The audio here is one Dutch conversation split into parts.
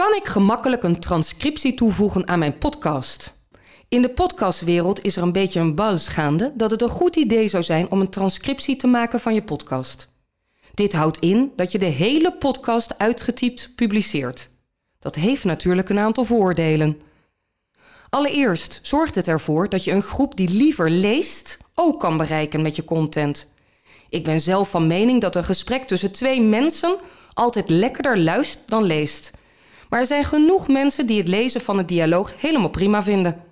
Kan ik gemakkelijk een transcriptie toevoegen aan mijn podcast? In de podcastwereld is er een beetje een buzz gaande dat het een goed idee zou zijn om een transcriptie te maken van je podcast. Dit houdt in dat je de hele podcast uitgetypt publiceert. Dat heeft natuurlijk een aantal voordelen. Allereerst zorgt het ervoor dat je een groep die liever leest ook kan bereiken met je content. Ik ben zelf van mening dat een gesprek tussen twee mensen altijd lekkerder luistert dan leest. Maar er zijn genoeg mensen die het lezen van het dialoog helemaal prima vinden.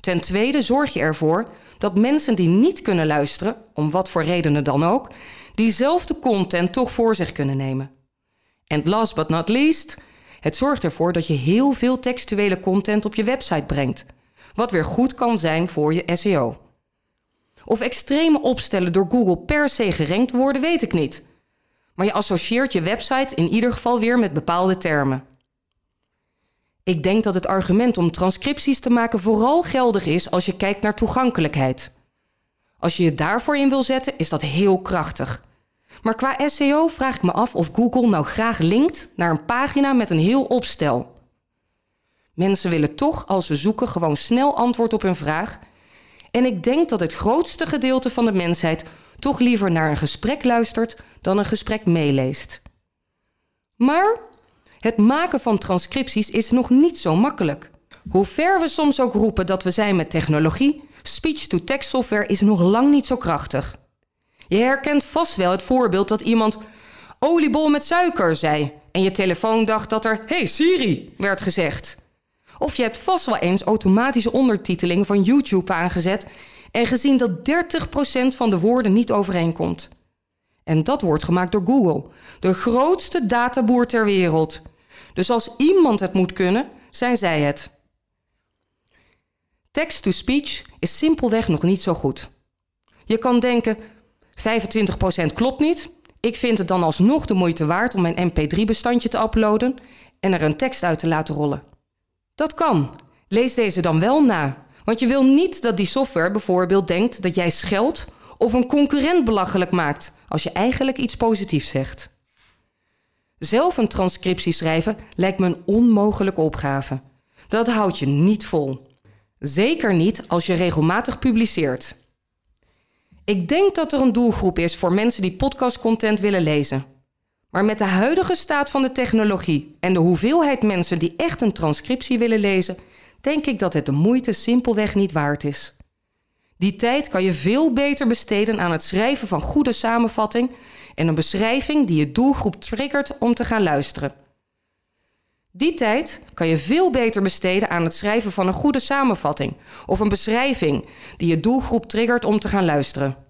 Ten tweede zorg je ervoor dat mensen die niet kunnen luisteren, om wat voor redenen dan ook, diezelfde content toch voor zich kunnen nemen. En last but not least, het zorgt ervoor dat je heel veel textuele content op je website brengt, wat weer goed kan zijn voor je SEO. Of extreme opstellen door Google per se gerankt worden, weet ik niet. Maar je associeert je website in ieder geval weer met bepaalde termen. Ik denk dat het argument om transcripties te maken vooral geldig is als je kijkt naar toegankelijkheid. Als je je daarvoor in wil zetten, is dat heel krachtig. Maar qua SEO vraag ik me af of Google nou graag linkt naar een pagina met een heel opstel. Mensen willen toch, als ze zoeken, gewoon snel antwoord op hun vraag. En ik denk dat het grootste gedeelte van de mensheid toch liever naar een gesprek luistert dan een gesprek meeleest. Maar het maken van transcripties is nog niet zo makkelijk. Hoe ver we soms ook roepen dat we zijn met technologie, speech-to-text software is nog lang niet zo krachtig. Je herkent vast wel het voorbeeld dat iemand oliebol met suiker zei en je telefoon dacht dat er hey Siri werd gezegd. Of je hebt vast wel eens automatische ondertiteling van YouTube aangezet en gezien dat 30% van de woorden niet overeenkomt. En dat wordt gemaakt door Google, de grootste databoer ter wereld. Dus als iemand het moet kunnen, zijn zij het. Text-to-speech is simpelweg nog niet zo goed. Je kan denken, 25% klopt niet. Ik vind het dan alsnog de moeite waard om mijn mp3-bestandje te uploaden en er een tekst uit te laten rollen. Dat kan. Lees deze dan wel na. Want je wil niet dat die software bijvoorbeeld denkt dat jij scheldt of een concurrent belachelijk maakt als je eigenlijk iets positiefs zegt. Zelf een transcriptie schrijven lijkt me een onmogelijke opgave. Dat houd je niet vol. Zeker niet als je regelmatig publiceert. Ik denk dat er een doelgroep is voor mensen die podcastcontent willen lezen. Maar met de huidige staat van de technologie en de hoeveelheid mensen die echt een transcriptie willen lezen, denk ik dat het de moeite simpelweg niet waard is. Die tijd kan je veel beter besteden aan het schrijven van goede samenvatting en een beschrijving die je doelgroep triggert om te gaan luisteren. Die tijd kan je veel beter besteden aan het schrijven van een goede samenvatting of een beschrijving die je doelgroep triggert om te gaan luisteren.